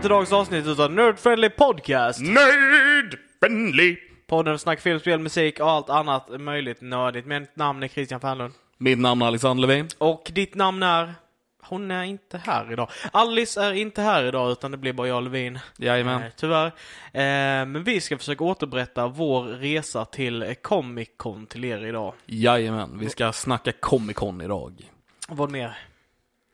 Välkomna till dagens avsnitt utav Nerd Friendly Podcast. Nerd friendly. Podden snackar film, spel, musik och allt annat möjligt nördigt. Mitt namn är Christian Fernlund. Mitt namn är Alexander Levin. Och ditt namn är? Hon är inte här idag. Alice är inte här idag utan det blir bara jag och Levin. Jajamän. Eh, tyvärr. Eh, men vi ska försöka återberätta vår resa till Comic Con till er idag. Jajamän, vi ska snacka Comic Con idag. Vad mer?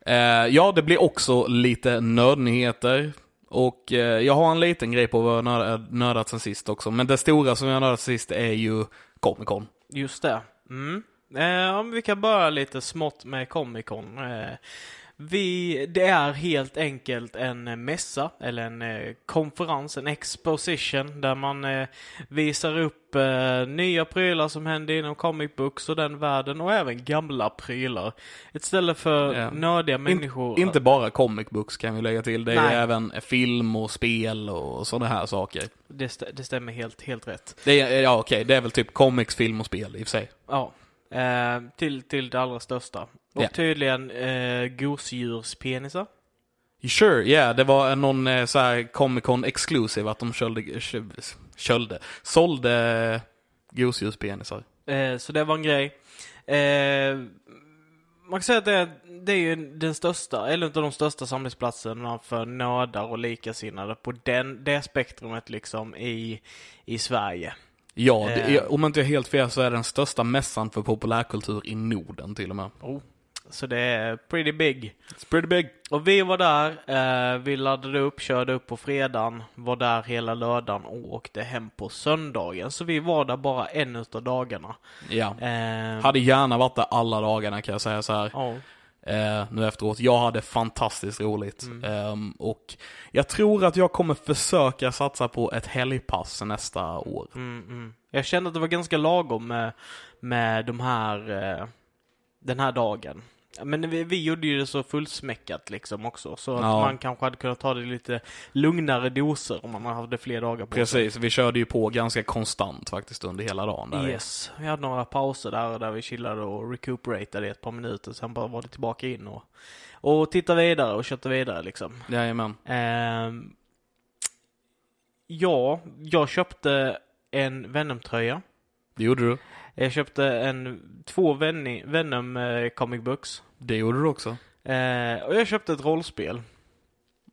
Eh, ja, det blir också lite nördnyheter. Och eh, jag har en liten grej på vad jag nörd- nördat sen sist också. Men det stora som jag nördat sen sist är ju Comic Con. Just det. Mm. Eh, om vi kan börja lite smått med Comic Con. Eh, vi, det är helt enkelt en mässa, eller en eh, konferens, en exposition, där man eh, visar upp eh, nya prylar som händer inom comic books och den världen, och även gamla prylar. Ett ställe för Ja. nördiga människor. Inte bara comic books kan vi lägga till. Det är Nej. även film och spel och sådana här saker. Det, st- det stämmer helt, helt rätt. Det är, ja okej, det är väl typ comics, film och spel i och för sig. Ja. Eh, till, till det allra största. Och Ja. tydligen eh, gosedjurspenisar. Sure, yeah, det var någon eh, så här Comic Con exclusive att de kölde, kö- kölde, sålde gosedjurspenisar. Eh, så det var en grej. Eh, man kan säga att det är, det är ju den största, eller inte de största samlingsplatserna för nördar och likasinnade på den, det spektrumet liksom i, i Sverige. Ja, det Eh. är, om jag inte är helt fel så är det den största mässan för populärkultur i Norden till och med. Oh. Så det är pretty big. It's pretty big. Och vi var där, eh, vi laddade upp, körde upp på fredagen, var där hela lördagen och åkte hem på söndagen. Så vi var där bara en utav dagarna. Ja. Eh, Hade gärna varit där alla dagarna kan jag säga så här. ja. Eh, nu efteråt. Jag hade fantastiskt roligt. Mm. Ehm, och jag tror att jag kommer försöka satsa på ett helgpass nästa år. Mm, mm. Jag kände att det var ganska lagom med, med de här, eh, den här dagen. Men vi, vi gjorde ju det så fullsmäckat liksom också. Så att Ja. man kanske hade kunnat ta det lite lugnare doser om man hade fler dagar på sig. Precis, vi körde ju på ganska konstant faktiskt under hela dagen. Där. Yes, vi hade några pauser där, där vi chillade och recuperatade i ett par minuter. Sen bara var det tillbaka in och, och titta vidare och kötta vidare liksom. Jajamän. Ehm, ja, jag köpte en Venom-tröja. Det gjorde du. Jag köpte en, två Ven- Venom eh, comic books. Det gjorde du också. Eh, och jag köpte ett rollspel.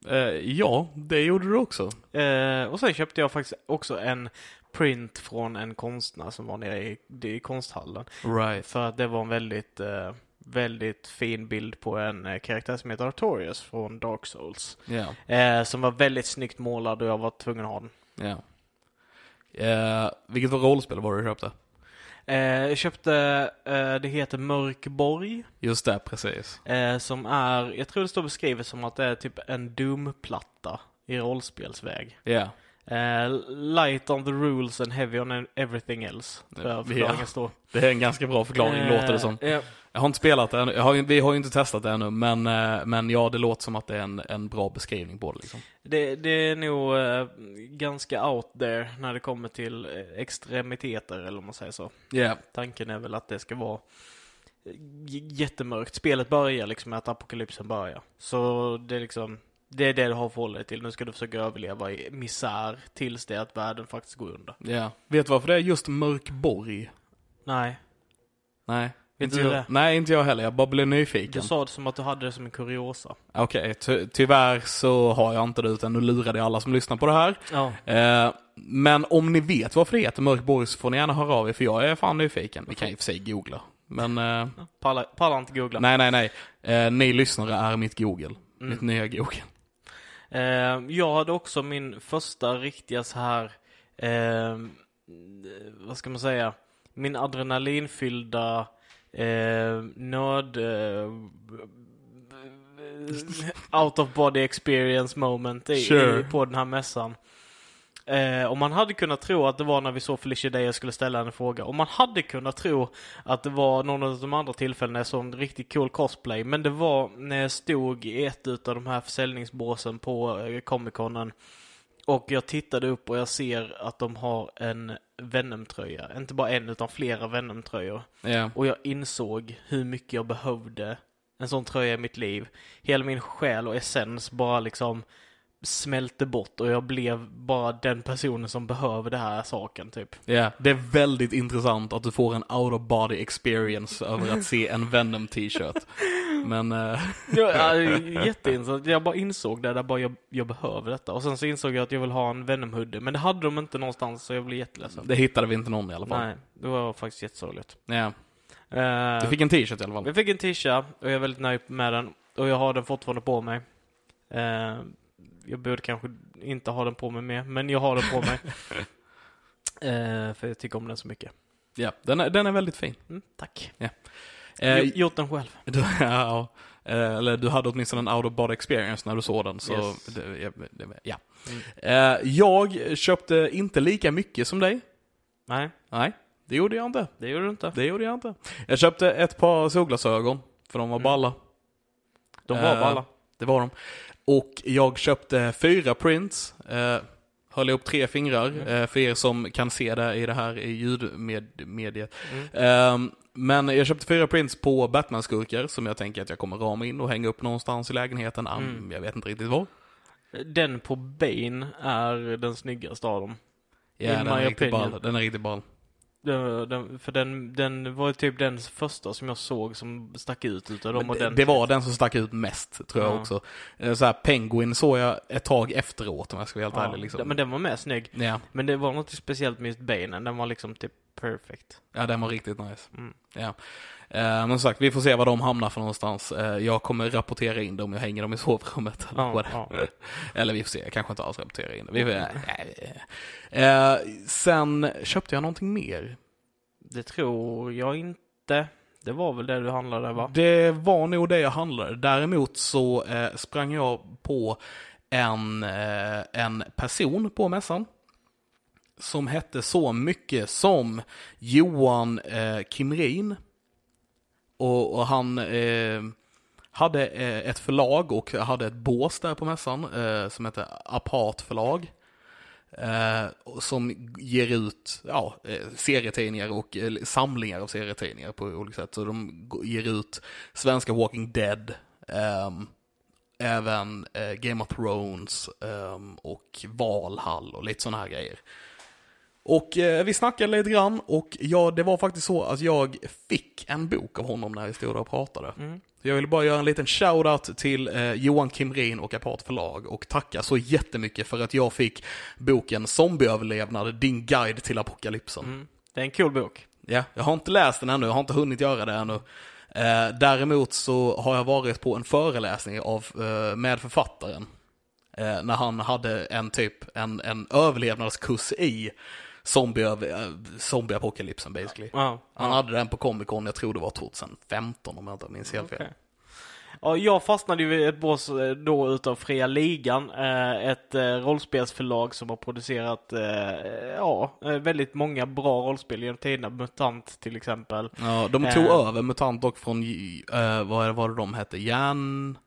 Eh, ja, det gjorde du också. Eh, och sen köpte jag faktiskt också en print från en konstnär som var nere i, i konsthallen. Right. För att det var en väldigt, eh, väldigt fin bild på en karaktär som heter Artorias från Dark Souls. Eh, som var väldigt snyggt målad och jag var tvungen att ha den. Eh, vilket var rollspel var det du köpte? Eh, jag köpte, eh, det heter Mörkborg. Just det, precis. Eh, som är, jag tror det står beskrivet som att det är typ en Doom-platta i rollspelsväg. Ja. Eh, light on the rules and heavy on everything else. Ja. förklaringen står. Det är en ganska bra förklaring Eh, låter det som. Ja, Jag har inte spelat det ännu. Har, vi har ju inte testat det ännu, men, eh, men ja, det låter som att det är en, en bra beskrivning på det liksom. det, det är nog ganska out there när det kommer till extremiteter, eller om man säger så. Ja. Tanken är väl att det ska vara jättemörkt. Spelet börjar liksom med att apokalypsen börjar. Så det är liksom, det är det du har att dig till. Nu ska du försöka överleva i misär tills det att världen faktiskt går under. Ja. Vet du varför det är just Mörkborg? Nej, Nej. Vet inte du jag, det? Nej, inte jag heller. Jag bara blev nyfiken. du sa det som att du hade det som en kuriosa. Okej, ty tyvärr så har jag inte det utan nu lurade jag alla som lyssnar på det här. Ja. Eh, men om ni vet varför det heter Mörkborg så får ni gärna höra av er för jag är fan nyfiken. Vi kan ju för sig googla. Men eh, Pallar, pallar inte googla. nej, nej, nej. Eh, ni lyssnare är mitt Google. Mm. Mitt nya Google. Eh, jag hade också min första riktiga så här, eh, vad ska man säga, min adrenalinfyllda eh, nörd, eh, out of body experience moment i, Sure. i, på den här mässan. Eh, och man hade kunnat tro att det var när vi såg Felicia Day jag skulle ställa en fråga. Och man hade kunnat tro att det var någon av de andra tillfällena jag såg en riktigt cool cosplay. Men det var när jag stod i ett utav de här försäljningsbåsen på eh, Comic Conen. Och jag tittade upp och jag ser att de har en Venom-tröja. Inte bara en utan flera Venom-tröjor. Ja. Och jag insåg hur mycket jag behövde en sån tröja i mitt liv. Hela min själ och essens bara liksom smälte bort och jag blev bara den personen som behöver den här saken typ. Ja, det är väldigt intressant att du får en out of body experience över att se en Venom t-shirt. Men, eh, Ja, jätteintressant. Jag bara insåg det, där bara jag, jag behöver detta. Och sen så insåg jag att jag vill ha en Venom-hoodie. Men det hade de inte någonstans så jag blev jätteledsen. det hittade vi inte någon i alla fall. Nej, det var faktiskt jättesorgligt. Ja. Uh, Du fick en t-shirt i alla fall. Jag fick en t-shirt och jag är väldigt nöjd med den. Och jag har den fortfarande på mig. Eh, jag borde kanske inte ha den på mig mer, men jag har den på mig. Eh, för jag tycker om den så mycket. Ja, den är, den är väldigt fin. Mm, tack. Eh, Gjort- Gjort den själv. du, ja, eh, eller du hade åtminstone en out of body experience när du såg den. Så Yes. det, ja, det, ja. Mm. Eh, jag köpte inte lika mycket som dig. Nej, Nej, det gjorde jag inte. det gjorde du inte. Det gjorde jag inte. Jag köpte ett par solglasögon, för de var Mm. balla. De var Eh, balla. Det var de. Och jag köpte fyra prints. Eh, höll ihop tre fingrar, Mm. eh, för er som kan se det i det här ljudmediet. Mm. Ehm, men jag köpte fyra prints på Batman-skurkar som jag tänker att jag kommer rama in och hänga upp någonstans i lägenheten. Mm. Jag vet inte riktigt var. Den på Bane är den snyggaste av dem. Ja, In den är riktigt ball. Den är riktigt ball. Den, för den, den var typ den första som jag såg som stack ut utav dem och det, den. det var den som stack ut mest, tror jag Ja. också. Eh, Så här, Penguin såg jag ett tag efteråt om jag ska vara helt ja, ärlig. Liksom. Men den var med snygg. Ja. Men det var något speciellt med just Bane. Den var liksom typ perfect. ja, den var riktigt nice. Mm. Ja. Eh, men som sagt, vi får se var de hamnar för någonstans. Eh, jag kommer rapportera in dem, jag hänger dem i sovrummet. Eller, Ja, ja. eller vi får se, jag kanske inte alls rapporterar in. Vi får, eh, sen köpte jag någonting mer. Det tror jag inte. Det var väl det du handlade va? Det var nog det jag handlade. Däremot så eh, sprang jag på en, eh, en person på mässan. Som hette så mycket som Johan eh, Kimrin. Och, och han eh, hade eh, ett förlag och hade ett bås där på mässan eh, som hette Apart förlag. Eh, som ger ut ja, eh, serietidningar och eh, samlingar av serietidningar på olika sätt. Så de ger ut svenska Walking Dead, ehm, även eh, Game of Thrones ehm, och Valhall och lite sådana här grejer. Och eh, vi snackade lite grann och ja, det var faktiskt så att jag fick en bok av honom när vi stod där och pratade. Mm. Jag vill bara göra en liten shoutout till eh, Johan Kimrin och Apart förlag och tacka så jättemycket för att jag fick boken Zombieöverlevnad, din guide till apokalypsen. Mm. Det är en cool bok. Ja, jag har inte läst den ännu, jag har inte hunnit göra det ännu. Eh, däremot så har jag varit på en föreläsning av, eh, med författaren. Eh, när han hade en typ, en, en överlevnadskurs i zombie, zombieapokalypsen basically. Ja. Han ja. hade den på Comic Con, jag tror det var 2015 om jag inte minns helt fel. Okej. Ja, jag fastnade ju i ett bås eh, då utav Fria Ligan, eh, ett eh, rollspelsförlag som har producerat ja, väldigt många bra rollspel genom tiderna. MUTANT till exempel. Ja, de tog Eh. över MUTANT dock från, vad var det de hette? Järn...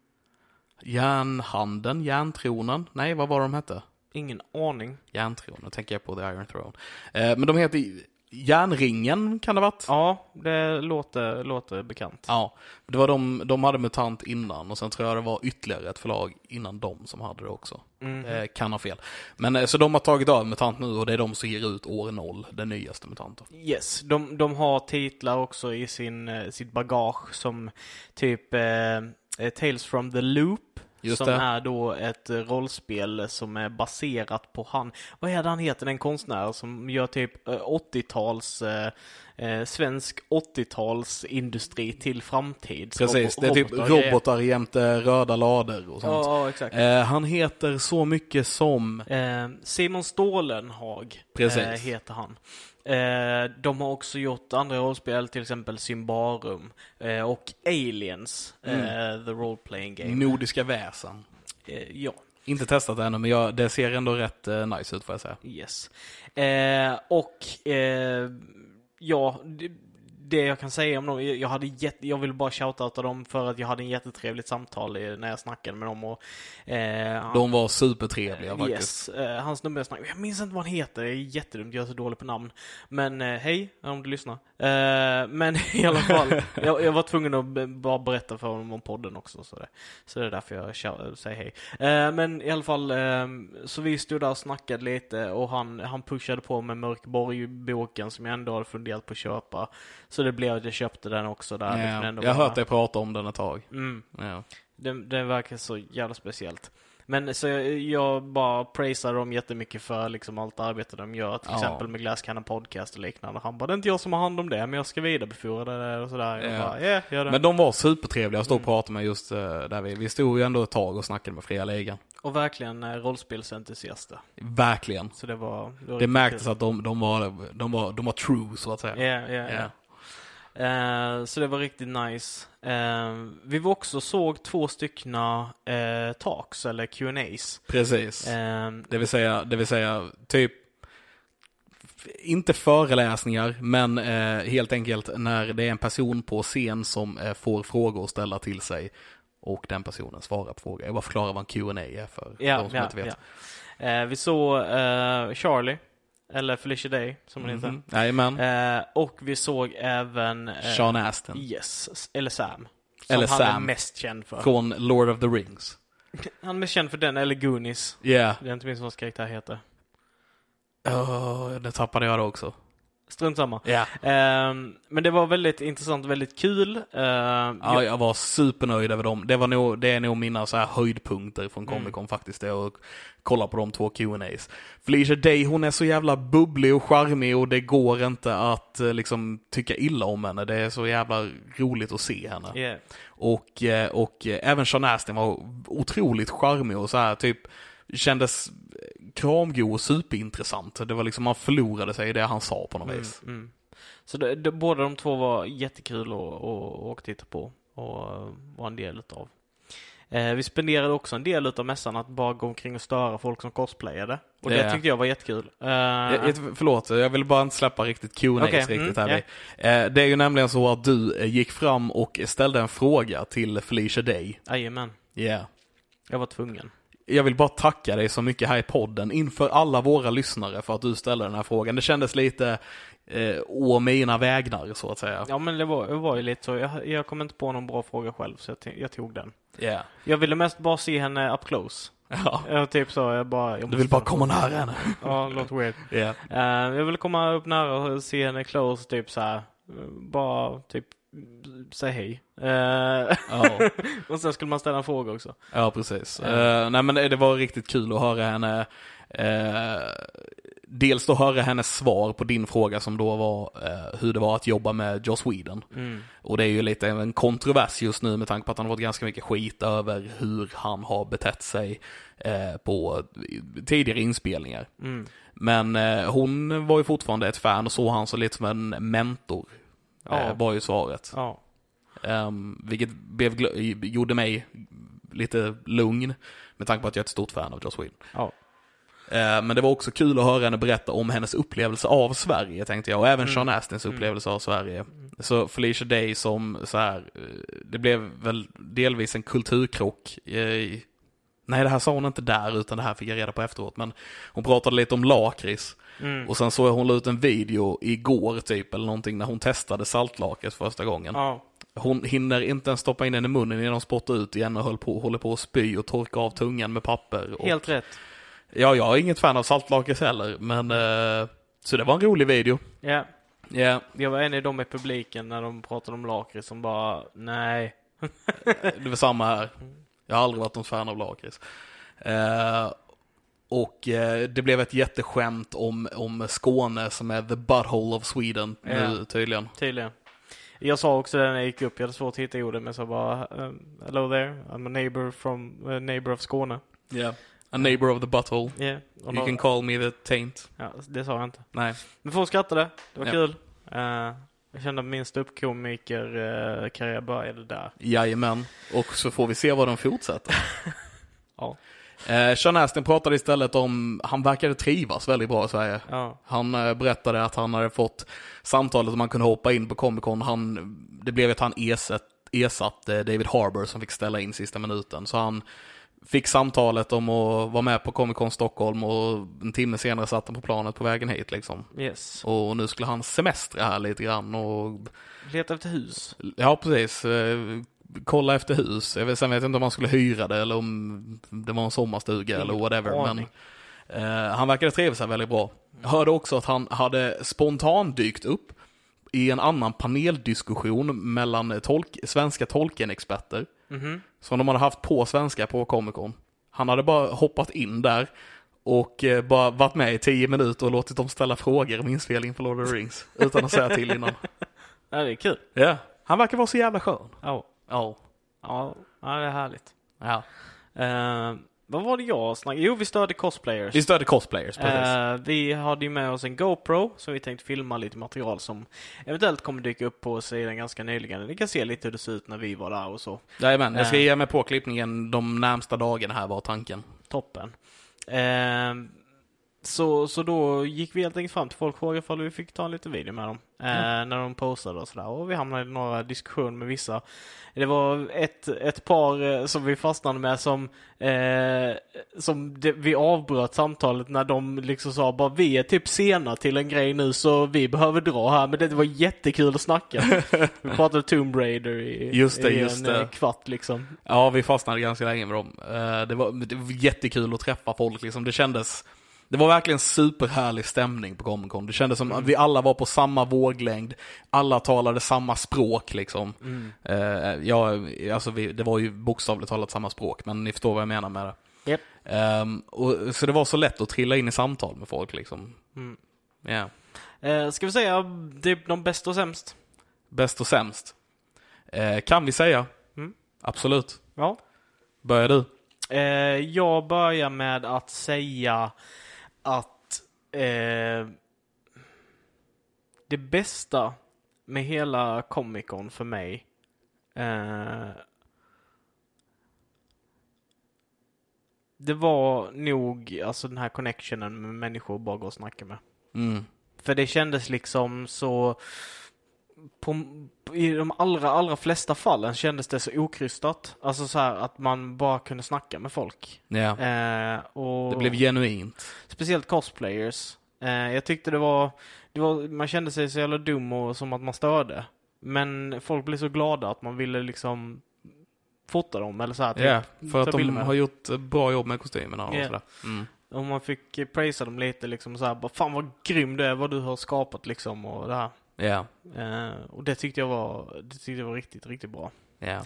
Järnhanden? Järntronen? Nej, vad var de hette? Ingen aning. Järntron, nu tänker jag på The Iron Throne. Eh, men de heter Järnringen, kan det ha varit? Ja, det låter, låter bekant. Ja, det var de, de hade MUTANT innan och sen tror jag det var ytterligare ett förlag innan dem som hade det också. Mhm. Eh, kan ha fel. Men eh, så de har tagit över MUTANT nu och det är de som ger ut år 0, den nyaste MUTANT. Yes, de, de har titlar också i sin, eh, sitt bagage som typ eh, Tales from the Loop. Just som det. är då ett eh, rollspel som är baserat på han, vad är det han heter, den konstnär som gör typ eh, 80-tals, eh, eh, svensk 80-talsindustri till framtid. Precis, det är typ robotar robotar jämte röda lader och sånt. Ja, exakt. Eh, han heter så mycket som... Eh, Simon Stålenhag Precis. eh, heter han. Eh, de har också gjort andra rollspel, till exempel Symbarum eh, och Aliens, Mm. eh, the role playing game. Nordiska väsen. Eh, ja, Inte testat ännu, men jag, det ser ändå rätt eh, nice ut får jag säga. yes. Eh, och eh, ja, det, det jag kan säga om dem, jag hade jätte, jag vill bara shoutouta dem för att jag hade en jättetrevligt samtal när jag snackade med dem och eh, De var supertrevliga faktiskt. Yes, eh, hans nummer jag snackade Jag minns inte vad han heter, det är jättedumt, jag är så dålig på namn. Men eh, hej, om du lyssnar. Eh, men i alla fall, jag, jag var tvungen att bara berätta för honom om podden också. Så det, så det är därför jag säger hej. Eh, men i alla fall, eh, så vi stod där och snackade lite och han, han pushade på med Mörkborg-boken som jag ändå hade funderat på att köpa. Så det blev att jag köpte den också där. liksom Ja, ändå jag har hört dig prata om den ett tag. Mm. Ja. Det, det verkar så jävla speciellt. Men så jag, jag bara praisar dem jättemycket för liksom allt arbete de gör. Till Ja. exempel med Glass Cannon Podcast och liknande. Han bara, det är inte jag som har hand om det, men jag ska vidarebefordra det och sådär. Ja. bara, ja, gör det. Men de var supertrevliga att stå och Mm. prata med just eh, där vi, vi stod ju ändå ett tag och snackade med Fria Ligan. Och verkligen eh, rollspelsentusiaster. Verkligen. Så det var... var Det märktes kul. att de, de, var, de, var, de var true så att säga. Ja, ja, ja. Eh, så det var riktigt nice. Eh, vi var också såg två styckna eh, talks, eller Q&As. Precis. Eh, Det vill säga, det vill säga typ inte föreläsningar, men eh, helt enkelt när det är en person på scen som eh, får frågor att ställa till sig och den personen svarar på frågor. Jag bara förklarar vad en Q&A är för Ja, de som ja, inte vet. ja. Vi såg Charlie, eller Felicia Day som hon Mhm. Jajamän. heter. Eh, och vi såg även... eh, Sean Astin. Yes, eller Sam. Som Eller han är Sam. mest känd för. Från Lord of the Rings. Han är mest känd för den, eller Goonies. Ja, yeah. Det är inte minst vad hans karaktär heter. oh, det tappade jag då också. Strunt samma. Ja. Ehm, men det var väldigt intressant väldigt kul. Ehm, Ja, jag- jag var supernöjd över dem. Det, var nog, det är nog mina så här höjdpunkter från Mm. Comic Con faktiskt, det att kolla på de två Q&As. Felicia Day, hon är så jävla bubblig och charmig och det går inte att eh, liksom tycka illa om henne. Det är så jävla roligt att se henne. yeah. Och, eh, och eh, även Sean Astin var otroligt charmig och så här typ kändes kramgo och superintressant. Det var liksom, man förlorade sig i det han sa på något Mm, vis. mm. Så det, det, båda de två var jättekul att att- att titta på och vara en del utav. Eh, vi spenderade också en del utav mässan att bara gå omkring och störa folk som cosplayade. Och det Ja. tyckte jag var jättekul. Eh, Jag, förlåt, jag vill bara inte släppa riktigt Q&A Okej, riktigt mm, här. Eh, Det är ju nämligen så att du eh, gick fram och ställde en fråga till Felicia Day. Jajamän, Yeah. jag var tvungen. Jag vill bara tacka dig så mycket här i podden inför alla våra lyssnare för att du ställde den här frågan. Det kändes lite eh, å mina vägnar så att säga. Ja men det var, det var ju lite så. Jag, jag kom inte på någon bra fråga själv så jag, jag tog den. Yeah. Jag ville mest bara se henne up close. Ja. Jag typ så, jag bara... Jag Du vill bara komma nära henne. Ja, låter weird. Yeah. Eh, jag ville komma upp nära och se henne close, typ så här. Bara typ säga hej. Eh, Ja. och sen skulle man ställa en fråga också. Ja, precis. Eh, nej, men det var riktigt kul att höra henne. eh, dels då höra hennes svar på din fråga som då var hur det var att jobba med Joss Whedon. Mm. Och det är ju lite en kontrovers just nu med tanke på att han har fått ganska mycket skit över hur han har betett sig på tidigare inspelningar. Mm. Men hon var ju fortfarande ett fan och såg han så lite som en mentor. Ja. Eh, var ju svaret. Ja. Um, vilket blev, gjorde mig lite lugn med tanke på att jag är ett stort fan av Joss Whedon. Ja. Eh, men det var också kul att höra henne berätta om hennes upplevelse av Sverige, tänkte jag. Och även Mm. Sean Astins Mm. upplevelse av Sverige. Så Felicia Day som så här, eh, det blev väl delvis en kulturkrock. I, nej, det här sa hon inte där, utan det här fick jag reda på efteråt. Men hon pratade lite om lakrits. Mm. Och sen såg jag hon la ut en video igår typ, eller någonting, när hon testade saltlakrits första gången. Ja. Hon hinner inte ens stoppa in den i munnen innan de spottar ut igen och håller på, håller på att spy och torka av tungan med papper. Och, Helt rätt. Ja, jag är inget fan av saltlakrits heller, men eh, så det var en rolig video. Ja. Ja, Jag var en av dem i publiken när de pratade om lakrits som bara, nej. det var samma här. Jag har aldrig varit någon fan av lakrits. Eh, och eh, det blev ett jätteskämt om, om Skåne som är the butthole of Sweden nu Ja. tydligen. Tydligen. Jag sa också det när jag gick upp, jag hade svårt att hitta orden, men så bara um, Hello there, I'm a neighbor from, a neighbor of Skåne. Ja. A neighbor of the butthole. Yeah. Och You då- can call me the taint. ja, det sa jag inte. Nej. Men folk skrattade. Det var Ja. kul. Eh, jag kände att min ståuppkomiker-karriär började där. Jajamän. Och så får vi se vad de fortsätter. Ja. Eh, Sean Astin pratade istället om, han verkade trivas väldigt bra i Sverige. Ja. Han eh, berättade att han hade fått samtalet om man kunde hoppa in på Comic Con. Han, det blev att han ersatt, ersatt eh, David Harbour som fick ställa in sista minuten. Så han fick samtalet om att vara med på Comic Con Stockholm och en timme senare satt han på planet på vägen hit liksom. Yes. Och nu skulle han semestra här lite grann och Leta efter hus. Ja, precis. Kolla efter hus. Jag vet, sen vet jag inte om han skulle hyra det eller om det var en sommarstuga eller whatever. Men eh, han verkade trivas här väldigt bra. Jag hörde också att han hade spontant dykt upp i en annan paneldiskussion mellan tolk, svenska Tolkien-experter Mhm. som de hade haft på svenska på Comic Con. Han hade bara hoppat in där och eh, bara varit med i tio minuter och låtit dem ställa frågor om inspelning på Lord of the Rings utan att säga till innan. Ja, det är kul. Ja, han verkar vara så jävla skön. Ja. Ja. Ja, ja det är härligt. Ja. Eh, vad var det jag snackade? Jo, vi stödde cosplayers. Vi stödde cosplayers, precis. Eh, vi hade ju med oss en GoPro som vi tänkte filma lite material som eventuellt kommer dyka upp på sidan ganska nyligen. Ni kan se lite hur det ser ut när vi var där och så. Jajamän, jag ska eh. ge mig på klippningen de närmsta dagarna här var tanken. Toppen. Eh, så, så då gick vi helt enkelt fram till folk och frågade ifall vi fick ta en liten video med dem. Eh, När de postade och sådär. Och vi hamnade i några diskussioner med vissa. Det var ett, ett par eh, som vi fastnade med som, eh, som det, vi avbröt samtalet när de liksom sa bara vi är typ sena till en grej nu så vi behöver dra här. Men det var jättekul att snacka. vi pratade Tomb Raider i, Just det, i just en det. eh, kvart liksom. Ja, vi fastnade ganska länge med dem. Eh, Det var, det var jättekul att träffa folk liksom. Det kändes, det var verkligen superhärlig stämning på Comic Con. Det kändes som att vi alla var på samma våglängd. Alla talade samma språk liksom. Eh, Ja, alltså vi, det var ju bokstavligt talat samma språk, men ni förstår vad jag menar med det. Japp. Ehm, och, så det var så lätt att trilla in i samtal med folk liksom. Mm. Ja. Eh, ska vi säga typ de bästa och sämst? Bäst och sämst. Eh, kan vi säga. Mm. Absolut. Ja. Börjar du? Eh, jag börjar med att säga att eh, det bästa med hela Comic Con för mig eh, det var nog alltså den här connectionen med människor bara gå och snacka med. Mm. För det kändes liksom så... På, I de allra, allra flesta fallen kändes det så okrystat. Alltså så här att man bara kunde snacka med folk. Ja. Eh, och Det blev genuint. Speciellt cosplayers. Eh, jag tyckte det var, det var... Man kände sig så jävla dum och som att man störde. Men folk blev så glada att man ville liksom fota dem eller så här. typ, Ja, för ta att de har gjort bra jobb med kostymerna och Ja. sådär. Mm. Och man fick prisa dem lite liksom så här, bara fan vad grym du är, vad du har skapat liksom och det här. Ja, Eh, och det tyckte jag var, det tyckte jag var riktigt, riktigt bra. ja.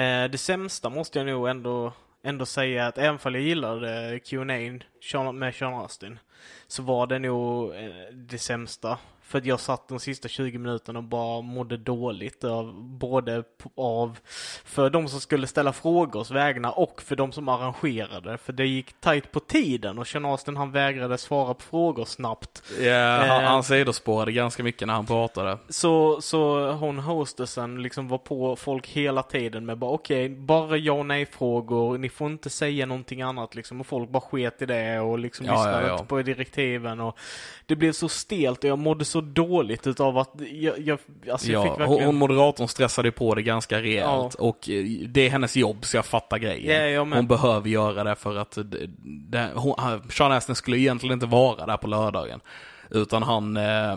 Eh, det sämsta måste jag nog ändå, ändå säga att även om jag gillade Q&A med Sean Austin så var det nog eh, det sämsta. För att jag satt de sista 20 minuterna och bara mådde dåligt av både av för de som skulle ställa frågors vägnar och för de som arrangerade. För det gick tajt på tiden och Sean Austin han vägrade svara på frågor snabbt. ja han, Eh. han sidospårade ganska mycket när han pratade. Så, så hon hostessen liksom var på folk hela tiden med bara okej, bara ja och nej frågor, ni får inte säga någonting annat liksom och folk bara sket i det och liksom Ja, lyssnade ja, ja. på direktiven och det blev så stelt och jag mådde så dåligt utav att jag, jag alltså jag Ja, fick verkligen... hon moderatorn stressade på det ganska rejält och eh, det är hennes jobb så jag fattar grejen. Ja, hon behöver göra det för att det, hon, Sean Astin skulle egentligen inte vara där på lördagen. Utan han, eh,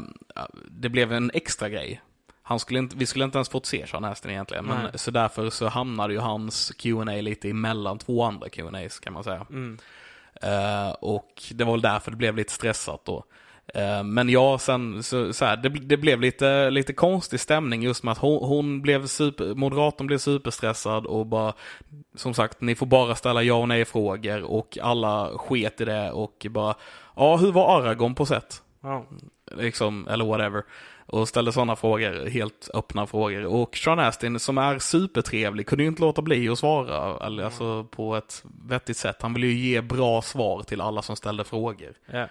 det blev en extra grej. Han skulle inte, vi skulle inte ens fått se Sean Astin egentligen. Men, Nej. så därför så hamnade ju hans Q&A lite emellan två andra Q&As kan man säga. Mm. Eh, och det var väl därför det blev lite stressat då. Eh, men ja, sen så, så här, det, det blev lite, lite konstig stämning just med att hon, hon blev super, moderatorn blev superstressad och bara, som sagt, ni får bara ställa ja och nej frågor och alla sket i det och bara, ja, hur var Aragorn på sätt? Ja. Liksom, eller whatever. Och ställde sådana frågor, helt öppna frågor. Och Sean Astin som är supertrevlig kunde ju inte låta bli att svara, eller, alltså på ett vettigt sätt. Han ville ju ge bra svar till alla som ställde frågor. Ja.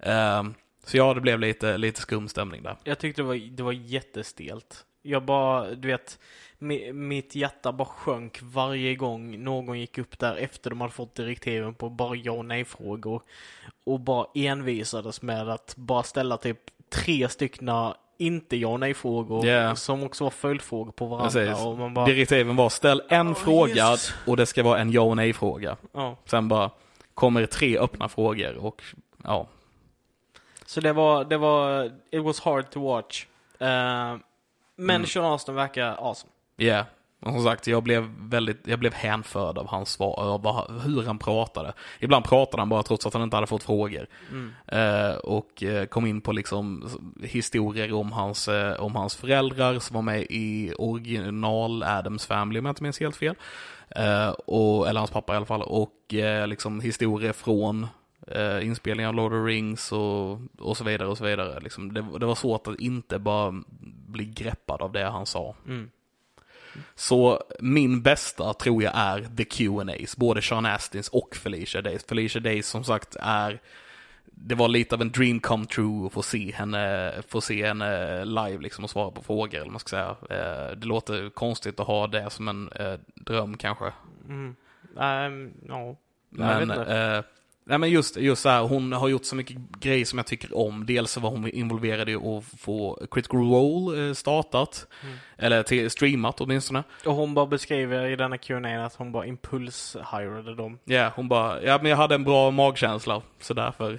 Ehm, så ja, det blev lite, lite skum stämning där. Jag tyckte det var, det var jättestelt. Jag bara, du vet, mi, mitt hjärta bara sjönk varje gång någon gick upp där efter de hade fått direktiven på bara ja och nej-frågor. Och bara envisades med att bara ställa typ tre styckna inte ja och nej-frågor Ja. som också var följdfrågor på varandra. Precis. Och man bara, Direktiven var ställ en Åh, fråga Jesus. och det ska vara en ja och nej-fråga. ja. Sen bara kommer det tre öppna frågor och ja. Så det var, det var, it was hard to watch. Eh, men Mm. Sean Astin verkar awesome. Ja, och som sagt, jag blev väldigt, jag blev hänförd av hans svar, hur han pratade. Ibland pratade han bara trots att han inte hade fått frågor. Mm. Eh, och eh, kom in på liksom historier om hans, eh, om hans föräldrar som var med i original Adams Family om jag inte minns helt fel. Eh, och, eller hans pappa i alla fall. Och eh, liksom historier från eh, inspelningar av Lord of Rings och, och så vidare och så vidare. Liksom, det, det var svårt att inte bara bli greppad av det han sa. Mm. Så min bästa tror jag är The Q&As, både Sean Astins och Felicia Days. Felicia Days som sagt är, det var lite av en dream come true att få se henne, få se henne live liksom och svara på frågor eller man ska säga. Eh, Det låter konstigt att ha det som en eh, dröm kanske. Mm. Um. Jag Men, eh, nej men just, just så här, hon har gjort så mycket grejer som jag tycker om. Dels så var hon involverad i att få Critical Role eh, startat. Mm. Eller till, streamat åtminstone. Och hon bara beskriver i denna Q&A att hon bara impuls-hirade dem. Ja, hon bara, ja men jag hade en bra magkänsla, så därför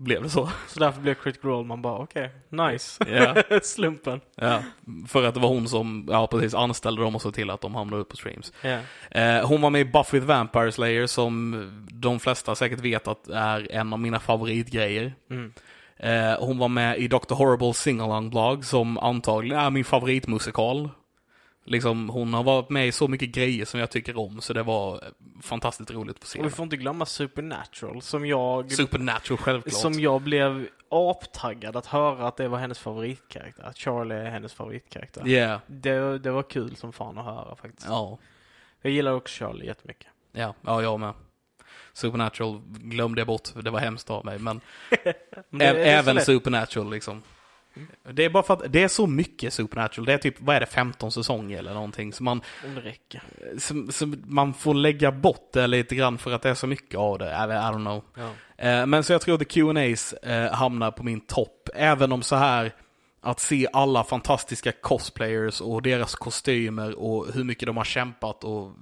blev det så. Så därför blev Critical Role, man bara okej, nice. Ja, Slumpen. ja, för att det var hon som, ja precis, anställde dem och såg till att de hamnade upp på streams. Ja. Eh, hon var med i Buffy the Vampire Slayer som de flesta säkert vet att är en av mina favoritgrejer. Mm. Eh, hon var med i Dr. Horrible Singalong blog som antagligen är min favoritmusikal. Liksom, hon har varit med i så mycket grejer som jag tycker om, så det var fantastiskt roligt att se. Och vi får inte glömma Supernatural som jag, Supernatural självklart. som jag blev aptaggad att höra att det var hennes favoritkaraktär. Att Charlie är hennes favoritkaraktär. Yeah. Det, det var kul som fan att höra faktiskt. Ja. Jag gillar också Charlie jättemycket. Ja, ja, jag med. Supernatural glömde jag bort, det var hemskt av mig. Men, Men även. Supernatural liksom. Det är bara för att det är så mycket Supernatural. Det är typ, vad är det, 15 säsonger eller någonting. Så man, Om det räcker. så, så man får lägga bort det lite grann för att det är så mycket av det. I, don't know. Ja. Eh, men så jag tror The Q&As eh, hamnar på min topp. Även om så här att se alla fantastiska cosplayers och deras kostymer och hur mycket de har kämpat och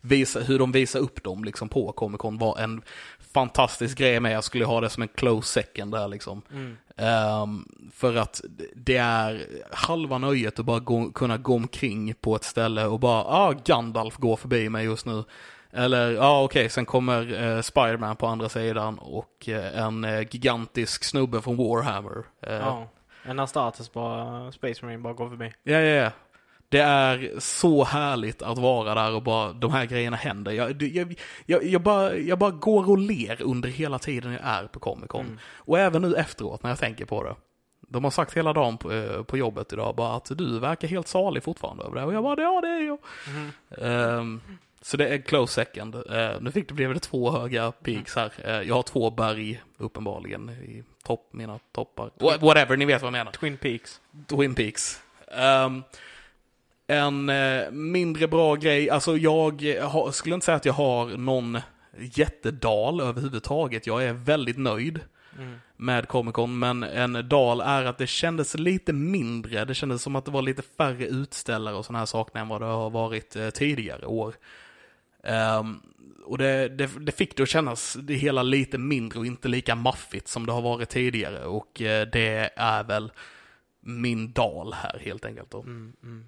visa, hur de visar upp dem liksom på Comic Con var en fantastisk grej med. Jag skulle ha det som en close second där liksom. Mm. Ehm, för att det är halva nöjet att bara gå, kunna gå omkring på ett ställe och bara, ah, Gandalf går förbi mig just nu. Eller, ja ah, okej, sen kommer eh, Spiderman på andra sidan och eh, en eh, gigantisk snubbe från Warhammer. Eh, Ja. En Astartes bara, Space Marine bara går förbi. Ja, ja, ja. Det är så härligt att vara där och bara, de här grejerna händer. Jag, jag, jag, jag, bara, jag bara går och ler under hela tiden jag är på Comic Con. Mm. Och även nu efteråt när jag tänker på det. De har sagt hela dagen på, eh, på jobbet idag bara att du verkar helt salig fortfarande över det. Och jag bara, ja det är jag. Mhm. Ehm, så det är close second. Eh, nu fick det, blev det två höga peaks här. Eh, jag har två berg uppenbarligen i topp, mina toppar. Wha- Whatever, ni vet vad jag menar. Twin Peaks. Twin Peaks. Ehm, en eh, mindre bra grej, alltså jag har, skulle inte säga att jag har någon jättedal överhuvudtaget. Jag är väldigt nöjd Mm. med Comic Con, men en dal är att det kändes lite mindre. Det kändes som att det var lite färre utställare och sådana här saker än vad det har varit eh, tidigare år. Ehm, och det, det, det fick det att kännas det hela lite mindre och inte lika maffigt som det har varit tidigare. Och eh, det är väl min dal här helt enkelt. Då. Mm, mm.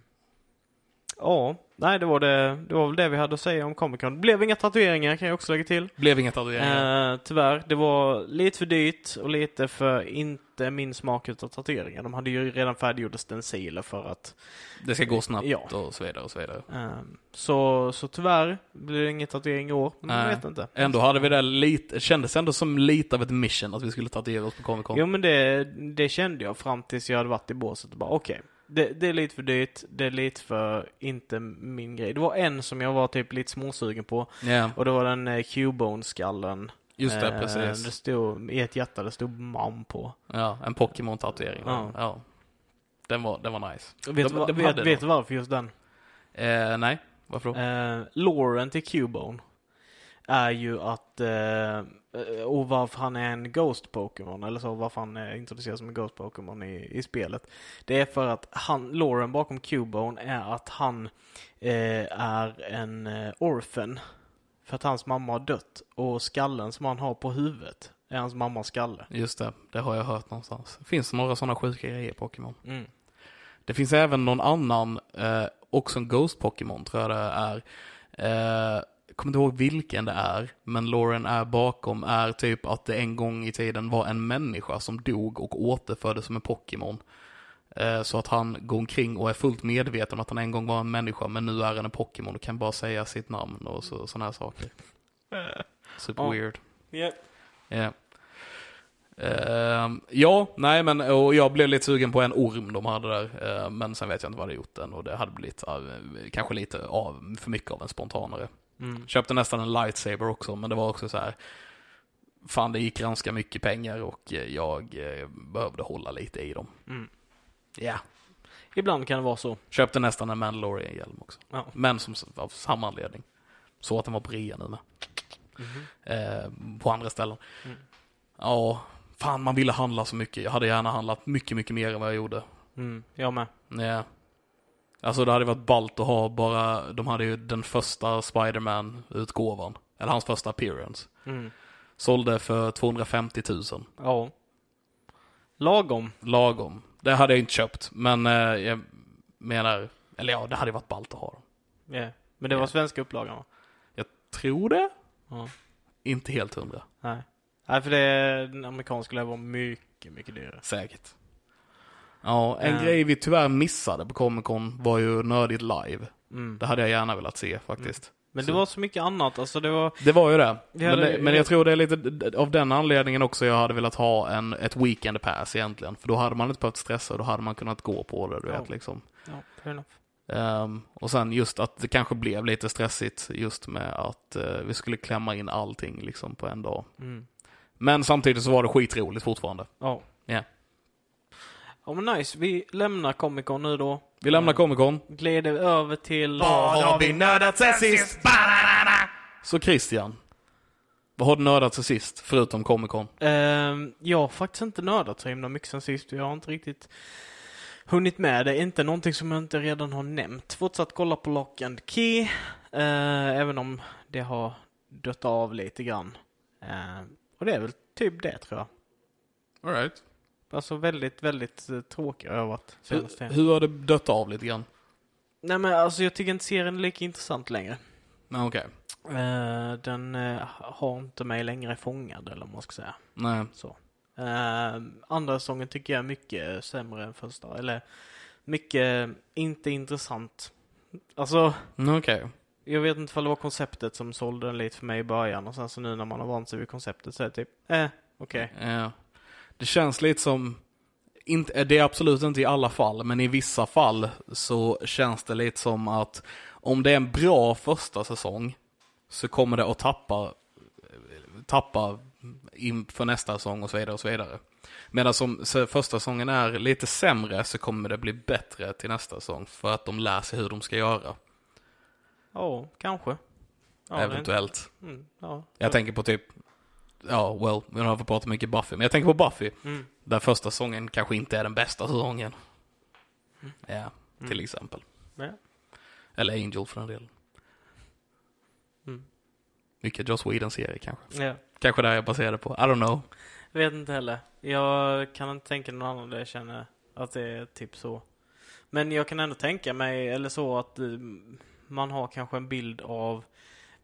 Ja, nej det var det. Det var väl det vi hade att säga om Comic Con. Det blev inga tatueringar kan jag också lägga till. Blev inget tatueringar. Eh, tyvärr. Det var lite för dyrt och lite för inte min smak utav tatueringar. De hade ju redan färdiggjorda stenciler för att det ska gå snabbt ja. och så vidare och så vidare. eh, så, så tyvärr blir det ingen tatuering i år. Men jag vet inte. Ändå hade vi det lite, kändes ändå som lite av ett mission att vi skulle tatuera oss på Comic Con. Jo men det, det kände jag fram tills jag hade varit i båset och bara okej. Det, det är lite för dyrt, det är lite för inte min grej. Det var en som jag var typ lite småsugen på Ja, och det var den eh, Cubone-skallen. just det, Eh, precis. Det stod, i ett hjärta, det stod mam på. Ja, en Pokémon-tatuering. Ja. Ja. Den var, den var nice. Vet, De- du vad- de vet, vet du varför just den? Eh, nej, varför då? Eh, Lauren till Cubone är ju att, eh, och varför han är en Ghost Pokémon, eller så, varför han är introducerad som en Ghost Pokémon i, i spelet. Det är för att han, Lauren bakom Cubone är att han eh, är en eh, orphan. För att hans mamma har dött. Och skallen som han har på huvudet är hans mammas skalle. Just det, det har jag hört någonstans. Det finns några sådana sjuka grejer i Pokémon. Mm. Det finns även någon annan, eh, också en Ghost Pokémon tror jag det är. Eh, kommer inte ihåg vilken det är, men Lauren är bakom är typ att det en gång i tiden var en människa som dog och återföddes som en Pokémon. Eh, så att han går omkring och är fullt medveten om att han en gång var en människa, men nu är han en Pokémon och kan bara säga sitt namn och så, sådana här saker. Super Ja. weird. Yeah. Ja. Ehm, ja, nej men och jag blev lite sugen på en orm de hade där. eh, men sen vet jag inte vad det gjort den och det hade blivit eh, kanske lite av, för mycket av en spontanare. Mm. Köpte nästan en lightsaber också, men det var också så här. Fan, det gick ganska mycket pengar och eh, jag eh, behövde hålla lite i dem. Mm. Ja. Ibland kan det vara så. Köpte nästan en Mandalorian-hjälm också. Ja. Men som, av samma anledning. Så att den var på rea nu med. Eh, på andra ställen. Mm. Ja, fan man ville handla så mycket. Jag hade gärna handlat mycket, mycket mer än vad jag gjorde. Mm. Jag med. Ja. Alltså det hade varit ballt att ha bara, de hade ju den första Spiderman-utgåvan. Eller hans första appearance. Mm. Sålde för 250 000. Ja. Lagom. Lagom. Det hade jag inte köpt, men eh, jag menar, eller ja, det hade varit ballt att ha dem. Yeah. Men det var Ja. svenska upplagan va? Jag tror det. Ja. Inte helt hundra. Nej. Nej, för det, den amerikanska lär vara mycket, mycket dyrare. Säkert. Ja, en Ja. grej vi tyvärr missade på Comic Con var ju Nördigt Live. Mm. Det hade jag gärna velat se faktiskt. Men Så- det var så mycket annat, alltså det var... Det var ju det. Vi Men, hade- det men jag tror det är lite av den anledningen också jag hade velat ha en, ett weekend pass egentligen. För då hade man inte behövt stressa och då hade man kunnat gå på det, du Ja. vet liksom. Ja, fair enough. Ehm, och sen just att det kanske blev lite stressigt just med att eh, vi skulle klämma in allting liksom på en dag. Mm. Men samtidigt så var det skitroligt fortfarande. Ja. Ja. Ja men nice, vi lämnar Comic Con nu då. Vi lämnar. Comic Con. Glider över till... Vad har vi nördat sen sist? Så Christian, vad har du nördat sen sist, förutom Comic Con? Ehm, jag har faktiskt inte nördat så himla mycket sen sist. Jag har inte riktigt hunnit med det. Inte någonting som jag inte redan har nämnt. Fortsatt kolla på Lock and Key. eh, även om det har dött av lite grann. Eh, och det är väl typ det tror jag. All right. Alltså väldigt, väldigt uh, tråkig har jag varit senaste Hur, hur har det dött av lite grann? Nej men alltså jag tycker inte serien är lika intressant längre. Nej, okej. Eh, den eh, har inte mig längre fångad eller vad man ska säga. Nej. Så. Eh, andra säsongen tycker jag är mycket sämre än första. Eller mycket inte intressant. Alltså, Mm, Okej. jag vet inte om det var konceptet som sålde den lite för mig i början och sen så nu när man har vant sig vid konceptet så är det typ, eh, okej. Ja. Det känns lite som, inte, det är absolut inte i alla fall, men i vissa fall så känns det lite som att om det är en bra första säsong så kommer det att tappa, tappa inför nästa säsong och så vidare och så vidare. Medan som första säsongen är lite sämre så kommer det bli bättre till nästa säsong för att de lär sig hur de ska göra. Ja, kanske. Ja, eventuellt. Mm, ja. Jag tänker på typ, ja, well, vi har fått prata mycket Buffy, men jag tänker på Buffy. Mm. Där första säsongen kanske inte är den bästa säsongen. Ja, till Mm. exempel. Ja. Eller Angel för den delen. Mm. Mycket Joss Whedon-serie kanske. ja. Kanske där jag baserade på. I don't know. Vet inte heller. Jag kan inte tänka någon annan där jag känner att det är typ så. Men jag kan ändå tänka mig, eller så, att eh, man har kanske en bild av...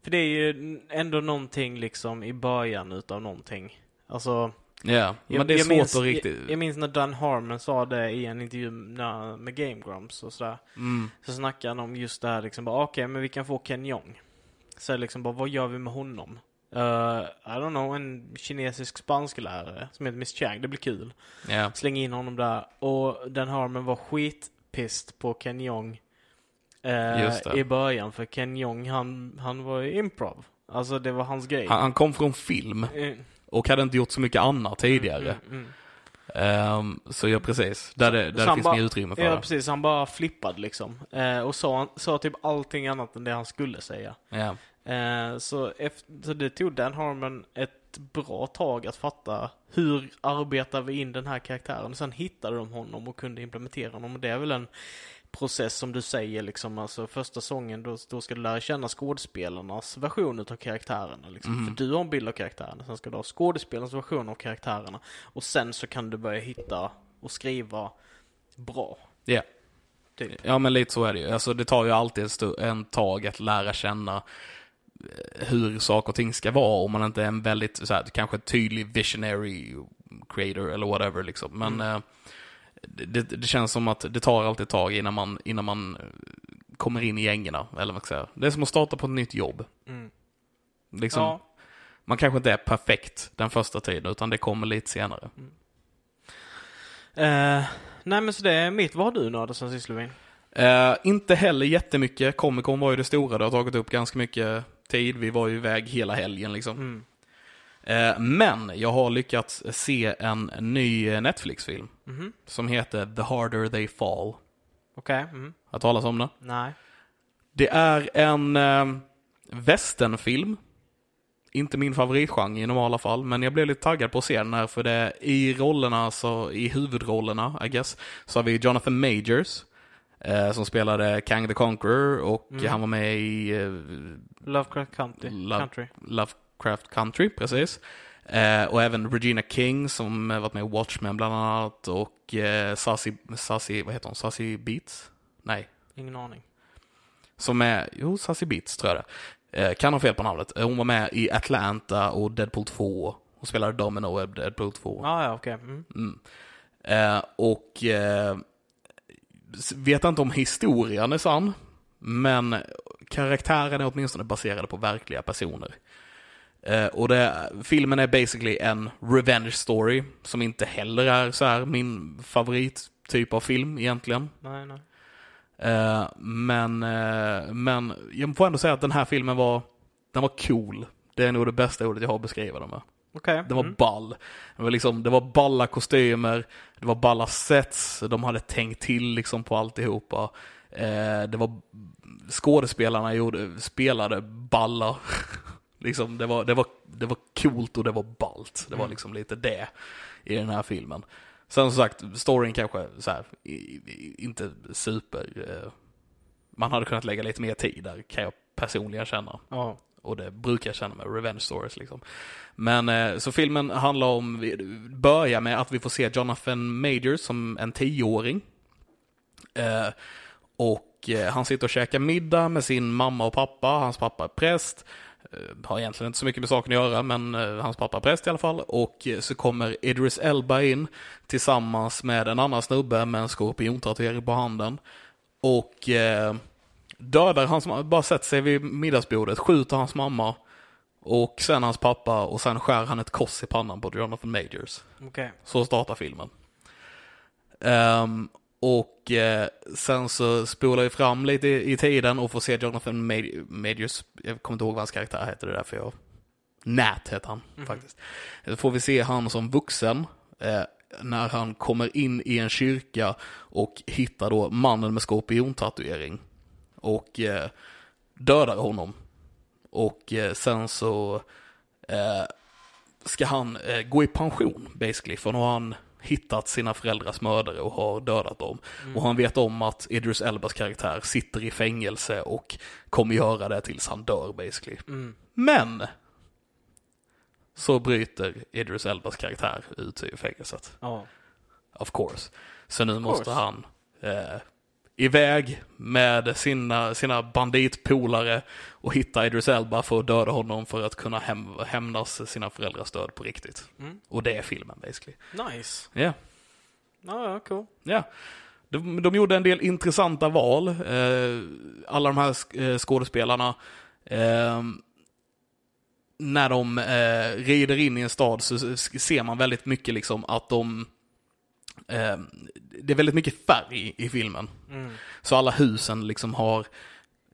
För det är ju ändå någonting liksom i början utav någonting. Alltså... Ja, men Jag- det är svårt minns, att riktigt... Jag, jag minns när Dan Harmon sa det i en intervju när, med Game Grumps och sådär. Mm. Så snackade han om just det här liksom bara, okej men vi kan få Ken Jeong. Så liksom bara, vad gör vi med honom? Uh, I don't know, en kinesisk spansklärare som heter Miss Chang, det blir kul. Ja. Släng in honom där. Och Dan Harmon var skitpist på Ken Jeong. Eh. I början, för Ken Jeong han, han var ju improv. Alltså det var hans grej. Han, han kom från film Eh, och hade inte gjort så mycket annat tidigare. mm, mm. Ehm, så ja, precis. Där det, där det finns bara- mer utrymme för Ja det. precis, han bara flippade liksom. Eh, och sa, sa typ allting annat än det han skulle säga. Ja. Eh, så, efter, så det tog Dan Harmon ett bra tag att fatta hur arbetar vi in den här karaktären. Sen hittade de honom och kunde implementera honom. Och det är väl en process som du säger liksom. Alltså första sången då, då ska du lära känna skådespelarnas version av karaktärerna. Liksom. Mhm. För du har en bild av karaktärerna. Sen ska du ha skådespelarnas version av karaktärerna. Och sen så kan du börja hitta och skriva bra. Ja. Typ. ja, men lite så är det ju. Alltså det tar ju alltid en tag att lära känna eh, hur saker och ting ska vara om man inte är en väldigt, så här, kanske tydlig visionary creator eller whatever liksom. Men Mm. eh, det, det känns som att det tar alltid ett tag innan man, innan man eh, kommer in i gängorna, eller vad säga. Det är som att starta på ett nytt jobb. Mm. Liksom, Ja. Man kanske inte är perfekt den första tiden, utan det kommer lite senare. Eh, nej men så det är mitt. Vad har du nördat sen sist Lovin? Eh, inte heller jättemycket. Comic Con var ju det stora. Det har tagit upp ganska mycket tid. Vi var ju iväg hela helgen liksom. Mm. Eh, men jag har lyckats se en ny Netflix-film Mhm. som heter The Harder They Fall. Okej. Mm. Har talas om den? Nej. Det är en eh, westernfilm. Inte min favoritgenre i normala fall, men jag blev lite taggad på att se den här för det i rollerna, så, i huvudrollerna, I guess, så har vi Jonathan Majors. Eh, som spelade Kang the Conqueror och Mm. han var med i eh, Lovecraft Country. Country. Lovecraft Country, precis. Eh, och även Regina King som varit med i Watchmen bland annat och eh, Sassy, Sassy, vad heter hon, Sassy Beats? Nej, Ingen aning. som är, jo, Sassy Beats tror jag det. Eh, kan ha fel på namnet. Eh, Hon var med i Atlanta och Deadpool 2. Hon spelade Domino i Deadpool 2. Ah, ja, okej. Mm. Mm. Eh, och eh, vet inte om historien är sann, men karaktären är åtminstone baserade på verkliga personer. Eh, och det, filmen är basically en revenge story, som inte heller är så här min favorittyp av film egentligen. Nej, nej. Eh, men, eh, men jag får ändå säga att den här filmen var, den var cool. Det är nog det bästa ordet jag har att beskriva den med. Okej. Den var mm. ball. Det var, liksom, det var balla kostymer, det var balla sets, de hade tänkt till liksom på alltihopa. Eh, det var, skådespelarna gjorde, spelade balla. liksom, det, var, det, var, det var coolt och det var ballt. Det var Mm. liksom lite det i den här filmen. Sen som sagt, storyn kanske så här, inte super... Eh, man hade kunnat lägga lite mer tid där, kan jag personligen känna. Ja. Och det brukar jag känna med revenge stories liksom. Men eh, så filmen handlar om, börjar med att vi får se Jonathan Majors som en tioåring. Eh, och han sitter och käkar middag med sin mamma och pappa. Hans pappa är präst. Eh, har egentligen inte så mycket med saken att göra, men eh, hans pappa är präst i alla fall. Och eh, så kommer Idris Elba in tillsammans med en annan snubbe med en skorpiontatuering på handen. Och eh, dödar hans mamma, bara sätter sig vid middagsbordet, skjuter hans mamma och sen hans pappa och sen skär han ett kors i pannan på Jonathan Majors. Okej. Så startar filmen. Ehm, och eh, sen så spolar vi fram lite i, i tiden och får se Jonathan Maj- Majors, jag kommer inte ihåg vad hans karaktär heter, det är därför jag... Nat heter han Mhm. faktiskt. Då får vi se han som vuxen, eh, när han kommer in i en kyrka och hittar då mannen med skorpiontatuering. Och eh, dödar honom. Och eh, sen så eh, ska han eh, gå i pension basically. För nu har han hittat sina föräldrars mördare och har dödat dem. Mm. Och han vet om att Idris Elbas karaktär sitter i fängelse och kommer göra det tills han dör basically. Mm. Men! Så bryter Idris Elbas karaktär ut ur fängelset. Ja. Of course. Så nu Of måste course. han eh, iväg med sina, sina banditpolare och hitta Idris Elba för att döda honom för att kunna häm, hämnas sina föräldrars död på riktigt. Mm. Och det är filmen basically. Nice. Ja. Ja, ja, cool. Ja. De, de gjorde en del intressanta val, eh, alla de här eh, skådespelarna. Eh, när de eh, rider in i en stad så ser man väldigt mycket liksom att de... Eh, det är väldigt mycket färg i filmen. Mm. Så alla husen liksom har...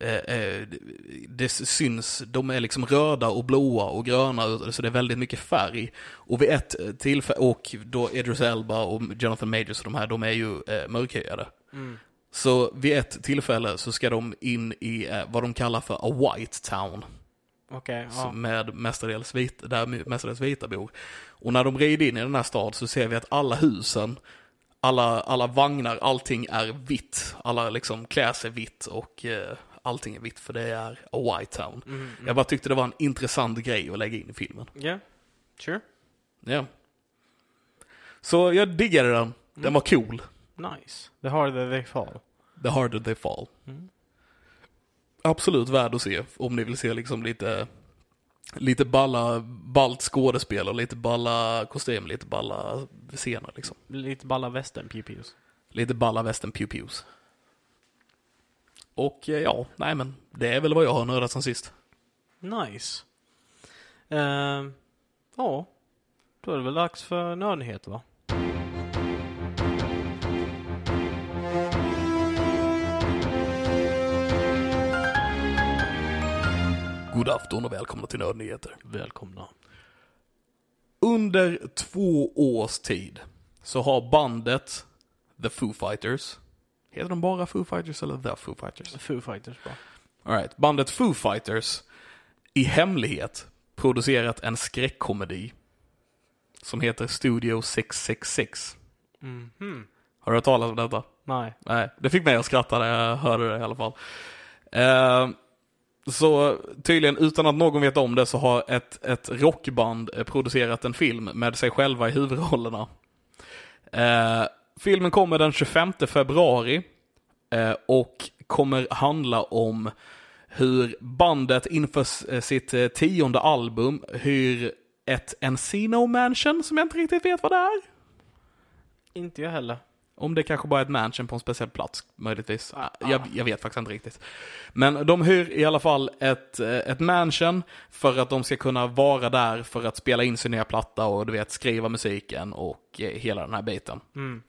Eh, eh, det syns, de är liksom röda och blåa och gröna, så det är väldigt mycket färg. Och vid ett eh, tillfälle, och då Idris Elba och Jonathan Majors och de här, de är ju eh, mörkhyade. Mm. Så vid ett tillfälle så ska de in i vad de kallar för a white town. Så ja. med mestadels vita, där mestadels vita bor. Och när de rider in i den här stad så ser vi att alla husen, alla, alla vagnar, allting är vitt. Alla liksom klär sig vitt och eh, allting är vitt för det är a white town. Mm, mm. Jag bara tyckte det var en intressant grej att lägga in i filmen. Ja, sure. Ja. Så jag diggade den. Den Mm. var cool. Nice. The harder they fall. The harder they fall. Mm. Absolut värd att se om ni vill se liksom lite Lite balla, ballt skådespel och lite balla kostym, lite balla scener liksom. Lite balla västern pew Lite balla västern pew. Och eh, ja, nej men det är väl vad jag har nördat sen sist. Nice. Ehm, ja, då är det väl dags för nördnyheter va? God afton och välkomna till Nördnyheter. Välkomna. Under två års tid så har bandet The Foo Fighters, heter de bara Foo Fighters eller The Foo Fighters? Foo Fighters bara. All right. Bandet Foo Fighters i hemlighet producerat en skräckkomedi som heter Studio 666. Mhm. Har du hört talas om detta? Nej. Nej, det fick mig att skratta när jag hörde det i alla fall. Eh, så tydligen utan att någon vet om det så har ett, ett rockband eh, producerat en film med sig själva i huvudrollerna. Eh, filmen kommer den 25 februari eh, och kommer handla om hur bandet inför eh, sitt eh, tionde album hyr ett Encino Mansion som jag inte riktigt vet vad det är. Inte jag heller. Om det kanske bara är ett mansion på en speciell plats, möjligtvis. Ah. Jag, jag vet faktiskt inte riktigt. Men de hyr i alla fall ett, eh, ett mansion för att de ska kunna vara där för att spela in sin nya platta och du vet, skriva musiken och eh, hela den här biten. Mm.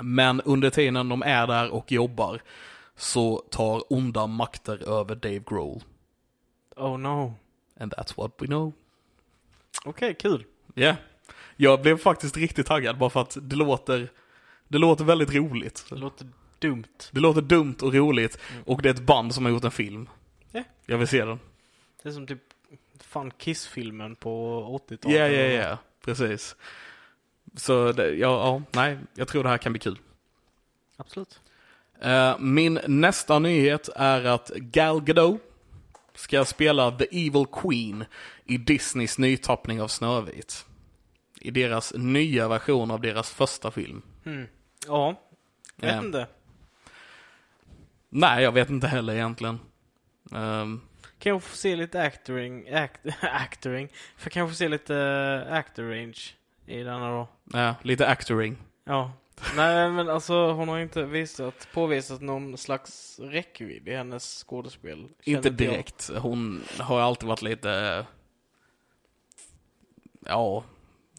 Men under tiden de är där och jobbar så tar onda makter över Dave Grohl. Oh no. And that's what we know. Okej, kul. Ja. Yeah. Jag blev faktiskt riktigt taggad bara för att det låter, det låter väldigt roligt. Det låter dumt. Det låter dumt och roligt Mm. och det är ett band som har gjort en film. Ja. Jag vill se den. Det är som typ fan Kiss-filmen på 80-talet. Ja, ja, ja, precis. Så det, ja, ja, nej, jag tror det här kan bli kul. Absolut. Eh, min nästa nyhet är att Gal Gadot ska spela The Evil Queen i Disneys nytappning av Snövit. I deras nya version av deras första film. Mm. Ja. Jag vet Ja. inte. Nej, jag vet inte heller egentligen. Kan jag få se lite actoring, act, actoring? För kan jag få se lite uh, actor range i denna då? ja, lite actoring. Ja. Nej men alltså hon har inte visat, påvisat någon slags räckvidd i hennes skådespel. Inte jag. direkt. Hon har alltid varit lite... Ja,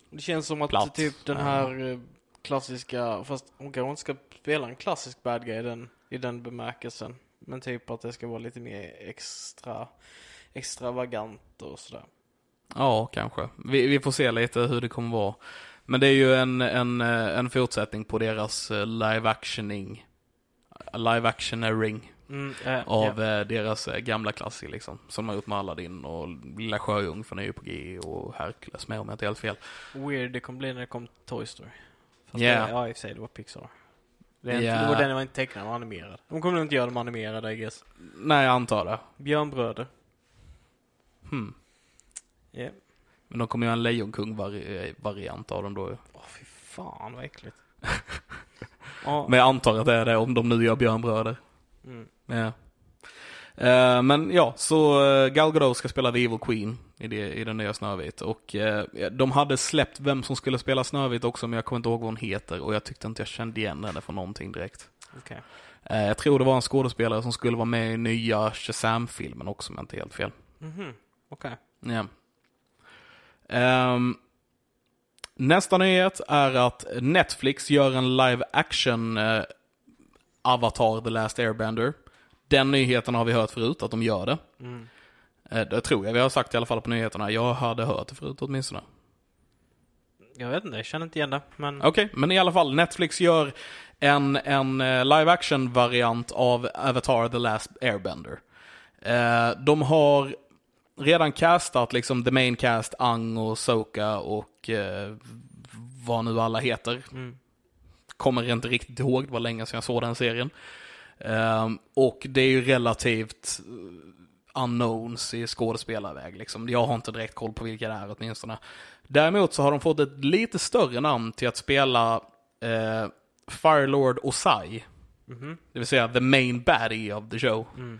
Det känns som att Platt. typ den Ja. här eh, klassiska, fast hon kanske inte ska spela en klassisk bad guy i den, i den bemärkelsen. Men typ att det ska vara lite mer extra, extravagant och sådär. ja kanske. Vi, vi får se lite hur det kommer vara. Men det är ju en, en, en fortsättning på deras eh, live actioning. Live actionering Mm, äh, av ja. eh, deras gamla klassiker liksom. Som de har gjort med Aladdin och Lilla Sjöjungfrun är ju på G och Hercules med om jag inte är helt fel. Weird det kommer bli när det kom Toy Story. Fast Ja. det, ja, i och för sig, det var Pixar. Det är inte, den var inte tecknad, den var animerad. De kommer nog inte göra dem animerade, I guess. Nej, jag antar det. Björnbröder. Hmm. Ja. Men de kommer göra en Lejonkung-variant av dem då ju. Åh, fy fan vad äckligt. Men jag antar att det är det om de nu gör Björnbröder. Mm. Ja. Eh, men ja, så uh, Gal Gadot ska spela The Evil Queen i, det, i den nya Snövit. Och eh, de hade släppt vem som skulle spela Snövit också, men jag kommer inte ihåg vad hon heter. Och jag tyckte inte jag kände igen henne från någonting direkt. Okej. Eh, jag tror det var en skådespelare som skulle vara med i nya Shazam-filmen också, om jag inte är helt fel. Mhm. Okej. Ja. Ehm, nästa nyhet är att Netflix gör en live action eh, Avatar The Last Airbender. Den nyheten har vi hört förut, att de gör det. Mm. Eh, det tror jag vi har sagt i alla fall på nyheterna. Jag hade hört det förut åtminstone. Jag vet inte, jag känner inte igen det. Men... Okej, men i alla fall. Netflix gör en, en eh, live action variant av Avatar The Last Airbender. Eh, de har redan castat liksom the main cast, Ang och Soka och vad nu alla heter. Mm. Kommer inte riktigt ihåg, det var länge sedan jag såg den serien. Och det är ju relativt unknowns i skådespelarväg. Liksom. Jag har inte direkt koll på vilka det är åtminstone. Däremot så har de fått ett lite större namn till att spela eh, Firelord Osai. Mhm. Det vill säga the main baddie of the show. Mm.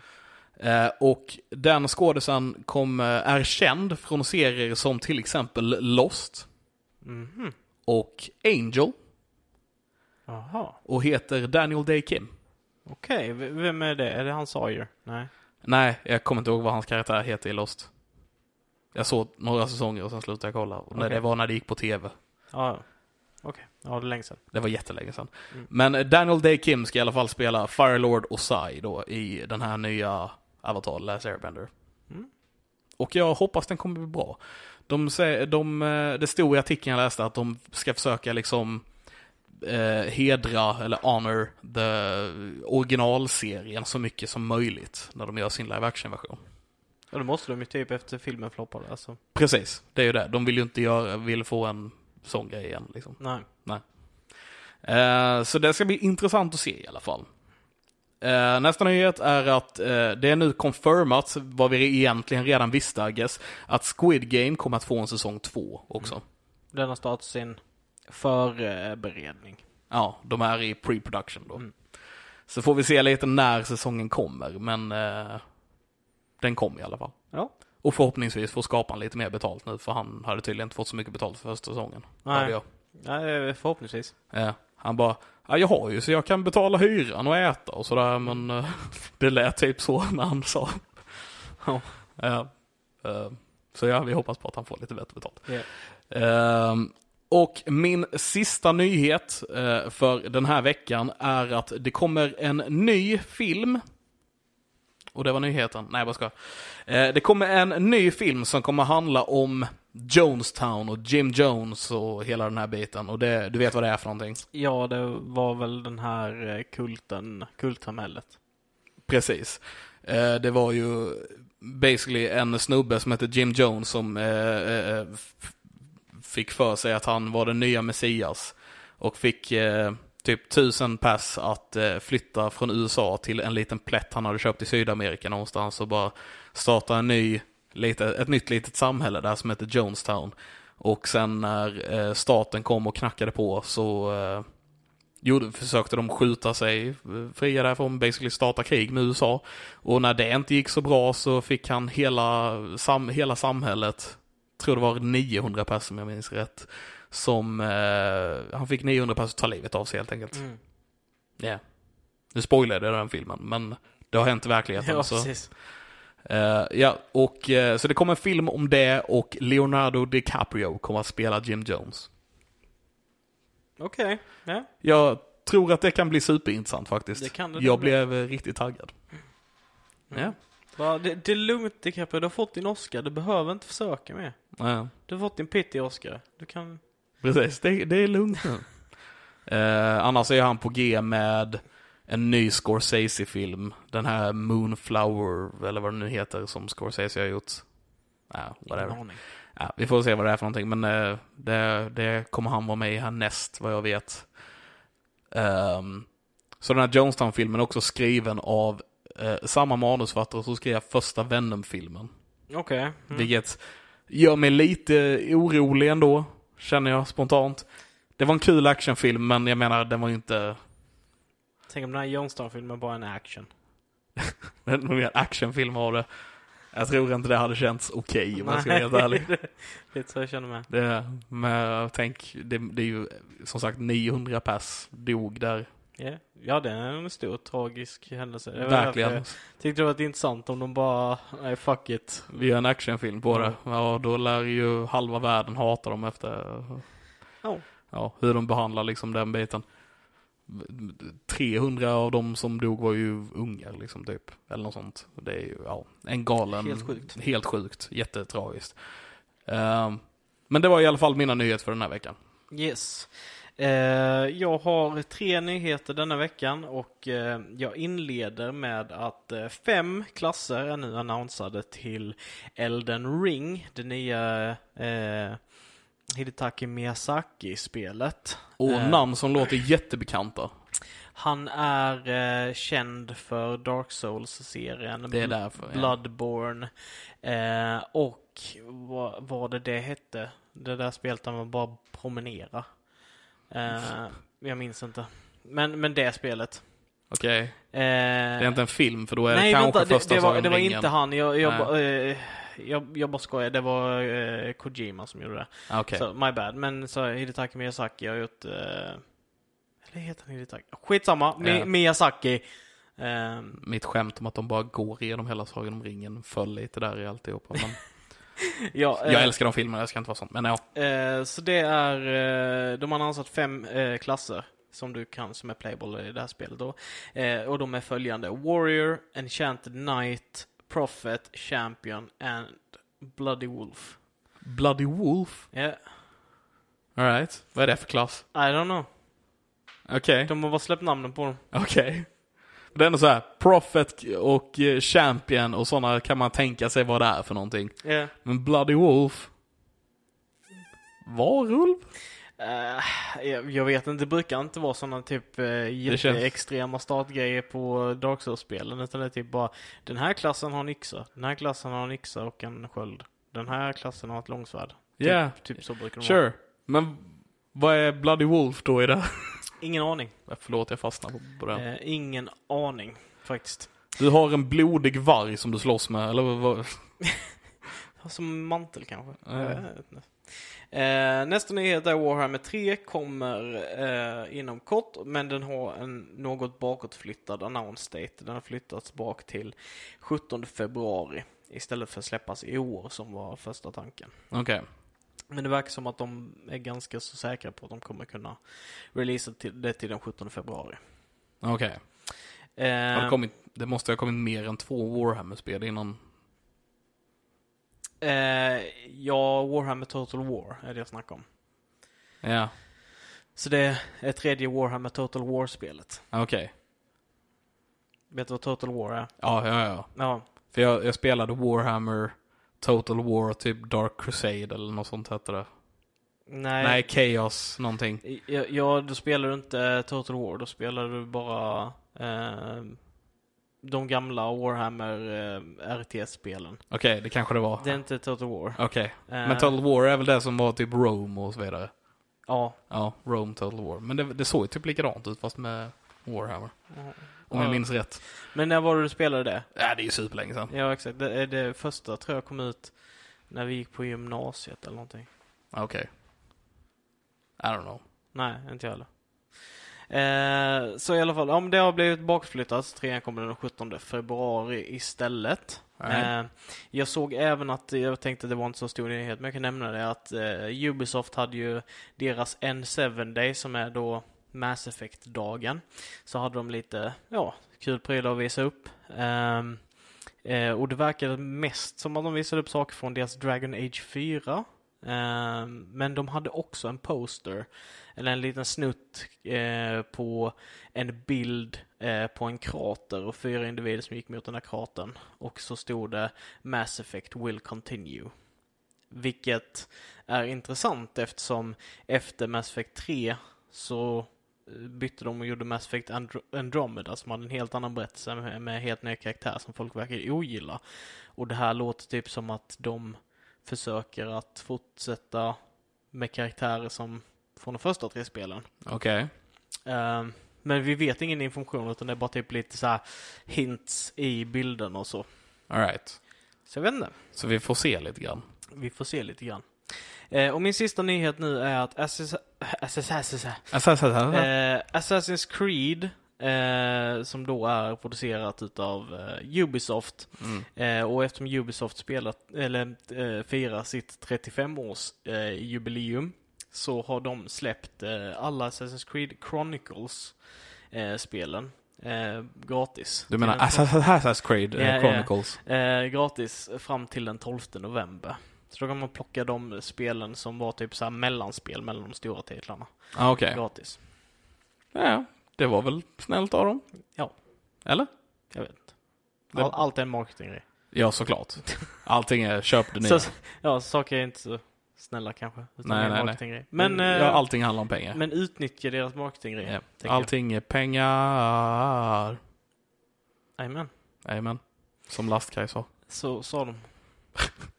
Eh, och den skådisen kom, eh, är känd från serier som till exempel Lost Mhm. och Angel Jaha. och heter Daniel Day Kim. Okej, v- vem är det? Är det han Sawyer? Nej. Nej, jag kommer inte ihåg vad hans karaktär heter i Lost. Jag såg några säsonger och sen slutade jag kolla. Och Okej. Det var när det gick på tv. Ja. Okej. Ja, det är länge sedan. Det var jättelänge sedan. Mm. Men eh, Daniel Day Kim ska i alla fall spela Firelord Osai då i den här nya Avatar Last Airbender. Mm. Och jag hoppas den kommer bli bra. De, säger- de, eh, det stod i artikeln jag läste att de ska försöka liksom eh, hedra eller honor the originalserien så mycket som möjligt när de gör sin live action-version. Ja, det måste de ju typ efter filmen floppade alltså. Precis, det är ju det. De vill ju inte göra, vill få en sån grej igen liksom. Nej. Eh, så det ska bli intressant att se i alla fall. Eh, nästa nyhet är att eh, det är nu confirmat, vad vi egentligen redan visste, I guess, att Squid Game kommer att få en säsong två också. Den har startat sin förberedning. Ja, de är i pre-production då. Mm. Så får vi se lite när säsongen kommer, men eh, den kommer i alla fall. Ja. Och förhoppningsvis får skaparen lite mer betalt nu, för han hade tydligen inte fått så mycket betalt för första säsongen. Nej. Jag. Nej, förhoppningsvis. Ja, han bara, ja, jag har ju så jag kan betala hyran och äta och sådär, men eh, det lät typ så när han sa. Ja. Ja. Eh, så ja, vi hoppas på att han får lite bättre betalt. Ja. Ehm, och min sista nyhet eh, för den här veckan är att det kommer en ny film. Och det var nyheten. Nej, jag bara ska. Eh, det kommer en ny film som kommer handla om Jonestown och Jim Jones och hela den här biten. Och det, du vet vad det är för någonting? Ja, det var väl den här eh, kulten, kultsamhället. Precis. Det var ju basically en snubbe som hette Jim Jones som fick för sig att han var den nya Messias. Och fick eh, typ tusen pass att eh, flytta från USA till en liten plätt han hade köpt i Sydamerika någonstans och bara starta en ny, lite, ett nytt litet samhälle där som heter Jonestown. Och sen när eh, staten kom och knackade på så eh, gjorde, försökte de skjuta sig eh, fria därifrån, basically starta krig med USA. Och när det inte gick så bra så fick han hela, sam, hela samhället, tror det var 900 personer om jag minns rätt, som, eh, han fick 900 personer ta livet av sig helt enkelt. Mm. Ja. Nu spoilade jag den filmen, men det har hänt i verkligheten. Ja, så. precis. Eh, ja, och eh, så det kommer en film om det och Leonardo DiCaprio kommer att spela Jim Jones. Okej. Ja. Jag tror att det kan bli superintressant faktiskt. Det kan det jag nog bli. blev eh, riktigt taggad. Mm. Ja. Va, det, det är lugnt DiCaprio, du har fått din Oscar, du behöver inte försöka mer. Ja, Du har fått din Pitty Oscar. Du kan... precis. Det, det är lugnt nu. Eh, annars är han på G med en ny Scorsese-film. Den här Moonflower, eller vad den nu heter, som Scorsese har gjort. Ja, whatever. Ja, vi får se vad det är för någonting, men eh, det, det kommer han vara med i härnäst, vad jag vet. Ehm, så den här Jonestown-filmen är också skriven av eh, samma manusförfattare som skrev första Venom-filmen. Okej. Mm. Vilket gör mig lite orolig ändå, känner jag spontant. Det var en kul actionfilm, men jag menar, den var ju inte Tänk om den här Johnston-filmen bara är en action. Mer actionfilm av det. Jag tror inte det hade känts okej om jag ska vara helt ärlig. Lite så jag känner med. Det, men tänk, det, det är ju som sagt 900 pers dog där. Yeah. Ja, det är en stor tragisk händelse. Det Verkligen. Jag tyckte det var intressant om de bara, nej fuck it. Vi gör en actionfilm på det. Ja, då lär ju halva världen hata dem efter Ja. ja, hur de behandlar liksom den biten. 300 av dem som dog var ju ungar liksom typ. Eller något sånt. Det är ju, ja, en galen. Helt sjukt. Helt sjukt. Jättetragiskt. Ehm, men det var i alla fall mina nyheter för den här veckan. Yes. Eh, jag har tre nyheter denna veckan och eh, jag inleder med att eh, fem klasser är nu annonsade till Elden Ring, det nya Hidetaki Miyazaki-spelet. Och namn som låter jättebekanta. Han är eh, känd för Dark Souls-serien. Det är därför. Ja. Bloodborne. Eh, och vad var det det hette? Det där spelet där man bara promenera. Eh, jag minns inte. Men, men det spelet. Okej. Eh, Det är inte en film för då är nej, det kanske vänta, första det, det var, det var ringen. inte han. Jag, jag, ba- eh, jag, jag bara skojar. Det var eh, Kojima som gjorde det. Ah, Okej. Så, my bad. Men så Hidetaki Miyazaki har gjort... Eh, eller heter han Hidetaki? Skitsamma. Mi- Ja. Miyazaki. Ehm, Mitt skämt om att de bara går igenom hela Sagan om ringen föll lite där i alltihopa. Men ja, jag eh, älskar de filmerna, jag ska inte vara sån. Men ja. Eh, så det är, eh, de har annonsat fem eh, klasser som du kan, som är playable i det här spelet då. Eh, och de är följande. Warrior, Enchanted Knight, Prophet, Champion and Bloody Wolf. Bloody Wolf. Yeah, Alright. Vad är det för klass? I don't know. Okej. De har bara släppt namnen på dem. Okej. Det är ändå så här, Prophet och eh, Champion och sådana kan man tänka sig vad det är för någonting. Yeah. Men Bloody Wolf? Varulv? Eh, jag, jag vet inte, det brukar inte vara sådana typ uh, jätteextrema startgrejer på Dark Souls-spelen. Utan det är typ bara, den här klassen har en yxa, den här klassen har en yxa och en sköld. Den här klassen har ett långsvärd. Ja, Typ, typ så brukar de vara. sure. Men vad är Bloody Wolf då i det? Ingen aning. Förlåt, jag fastnade på, den. Eh, ingen aning, faktiskt. Du har en blodig varg som du slåss med, eller vad? Som mantel kanske. Inte. Eh, nästa nyhet är Warhammer 3 kommer eh, inom kort, men den har en något bakåtflyttad announce date. Den har flyttats bak till 17 februari istället för att släppas i år som var första tanken. Okej. Men det verkar som att de är ganska så säkra på att de kommer kunna releasa till, det till den 17 februari. Okej. Har Eh, det, kommit, det måste ha kommit mer än två Warhammer-spel innan. eh, ja, Warhammer Total War är det jag snackar om. Ja, Så det är tredje Warhammer Total War-spelet. okej. Vet du vad Total War är? Ja, ja, ja. Ja. För jag, jag spelade Warhammer Total War, typ Dark Crusade eller något sånt hette det. Nej. Nej, Chaos någonting. Ja, ja, då spelar du inte Total War. Då spelar du bara eh, de gamla Warhammer eh, RTS-spelen. Okej, det kanske det var. Det är inte Total War. Okej. Eh, Men Total War är väl det som var typ Rome och så vidare? Ja. Ja, Rome Total War. Men det, det såg ju typ likadant ut fast med Warhammer. Om Ja. jag minns rätt. Men när var det du spelade det? Ja, det är ju superlänge sedan. Ja, exakt. Det, det första tror jag kom ut när vi gick på gymnasiet eller någonting. Okej. I don't know. Nej, inte jag heller. Eh, så i alla fall, om det har blivit bakflyttat, trean kommer den 17 februari istället. Eh, jag såg även att, jag tänkte att det var inte så stor nyhet, men jag kan nämna det att eh, Ubisoft hade ju deras N7 Day som är då Mass Effect-dagen. Så hade de lite, ja, kul prylar att visa upp. Um, eh, och det verkade mest som att de visade upp saker från deras Dragon Age 4. Um, ehm, men de hade också en poster, eller en liten snutt eh, på en bild eh, på en krater och fyra individer som gick mot den här kratern. Och så stod det Mass Effect will continue. Vilket är intressant eftersom efter Mass Effect 3 så bytte de och gjorde Mass Effect Andro- Andromeda som hade en helt annan berättelse med, med helt nya karaktär som folk verkar ogilla. Och det här låter typ som att de försöker att fortsätta med karaktärer som från de första tre spelen. Okej. Ehm, Men vi vet ingen information utan det är bara typ lite så hints i bilden och så. Alright. Så jag vet inte. Så vi får se lite grann. Vi får se lite grann. Eh, och min sista nyhet nu är att Assassin's, eh, Assassin's Creed, eh, som då är producerat utav eh, Ubisoft, Mm. eh, och eftersom Ubisoft spelat, eller eh, firar sitt 35-års eh, jubileum så har de släppt alla Assassin's Creed Chronicles spelen eh, gratis. Du menar Assassin's Creed. Chronicles? Gratis fram till den 12 november. Så då kan man plocka de spelen som var typ så här mellanspel mellan de stora titlarna. Ah, Okej. Gratis. Ja, det var väl snällt av dem? Ja. Eller? Jag vet inte. Det- All, allt är en marketinggrej. Ja, såklart. Allting är köp det nya. Så, ja, saker är inte så snälla kanske. Nej, nej, nej. marketinggrej. Men, ja, eh, allting handlar om pengar. men utnyttja deras marketinggrej. Ja. tänker jag. Allting är pengar. Jajamän. Jajamän. Som Lastkaj sa. Så sa de.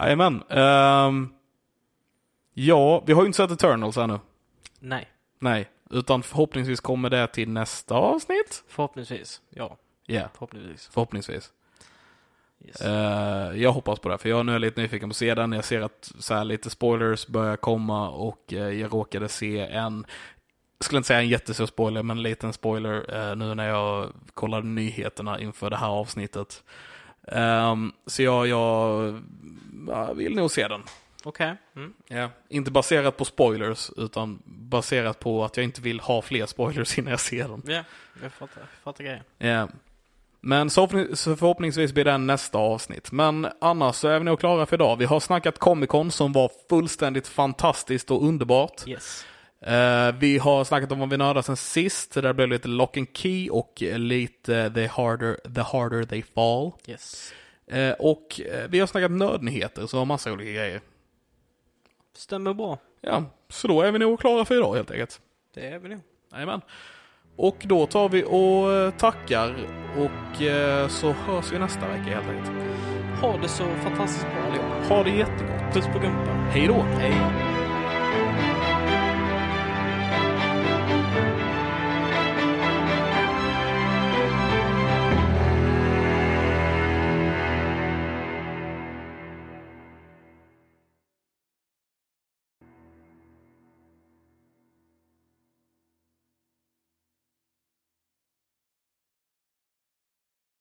Jajamän. Ehm, ja, vi har ju inte sett Eternals ännu. Nej. Nej, utan förhoppningsvis kommer det till nästa avsnitt. Förhoppningsvis. Ja, Ja, förhoppningsvis. förhoppningsvis. Yes. Eh, jag hoppas på det, för jag nu är lite nyfiken på att se den. Jag ser att så här, lite spoilers börjar komma och eh, jag råkade se en, skulle inte säga en jättestor spoiler, men en liten spoiler eh, nu när jag kollade nyheterna inför det här avsnittet. Ehm, så jag, jag, jag vill nog se den. Okej. Mm. Ja. Inte baserat på spoilers, utan baserat på att jag inte vill ha fler spoilers innan jag ser den. Ja, jag fattar, jag fattar grejen. Ja. Men så förhoppningsvis blir det nästa avsnitt. Men annars så är vi nog klara för idag. Vi har snackat Comic Con som var fullständigt fantastiskt och underbart. Yes. Eh, vi har snackat om vad vi nördade sen sist. Där blev lite Lock and Key och lite The Harder, the harder They Fall. Yes. Eh, och eh, vi har snackat nördnyheter, så massa olika grejer. Stämmer bra. Ja, så då är vi nog klara för idag helt enkelt. Det är vi nog. Jajamän. Och då tar vi och tackar och eh, så hörs vi nästa vecka helt enkelt. Ha det så fantastiskt bra allihop. Ha det jättegott. Puss på gumpen. Hej då! Hej.